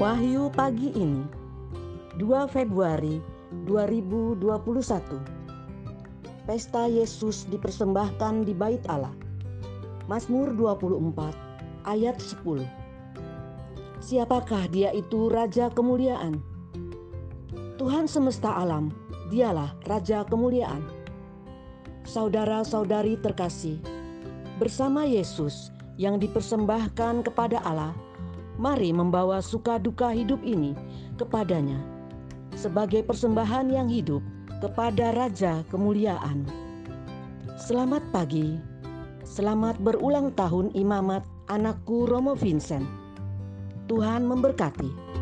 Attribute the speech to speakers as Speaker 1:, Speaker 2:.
Speaker 1: Wahyu pagi ini 2 Februari 2021 Pesta Yesus dipersembahkan di bait Allah Mazmur 24 ayat 10 Siapakah dia itu Raja Kemuliaan? Tuhan semesta alam, dialah Raja Kemuliaan. Saudara-saudari terkasih, bersama Yesus yang dipersembahkan kepada Allah, mari membawa suka duka hidup ini kepadanya sebagai persembahan yang hidup kepada Raja Kemuliaan. Selamat pagi, selamat berulang tahun imamat anakku Romo Vincent. Tuhan memberkati.